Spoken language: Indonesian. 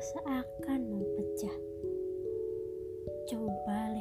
seakan mau pecah. Coba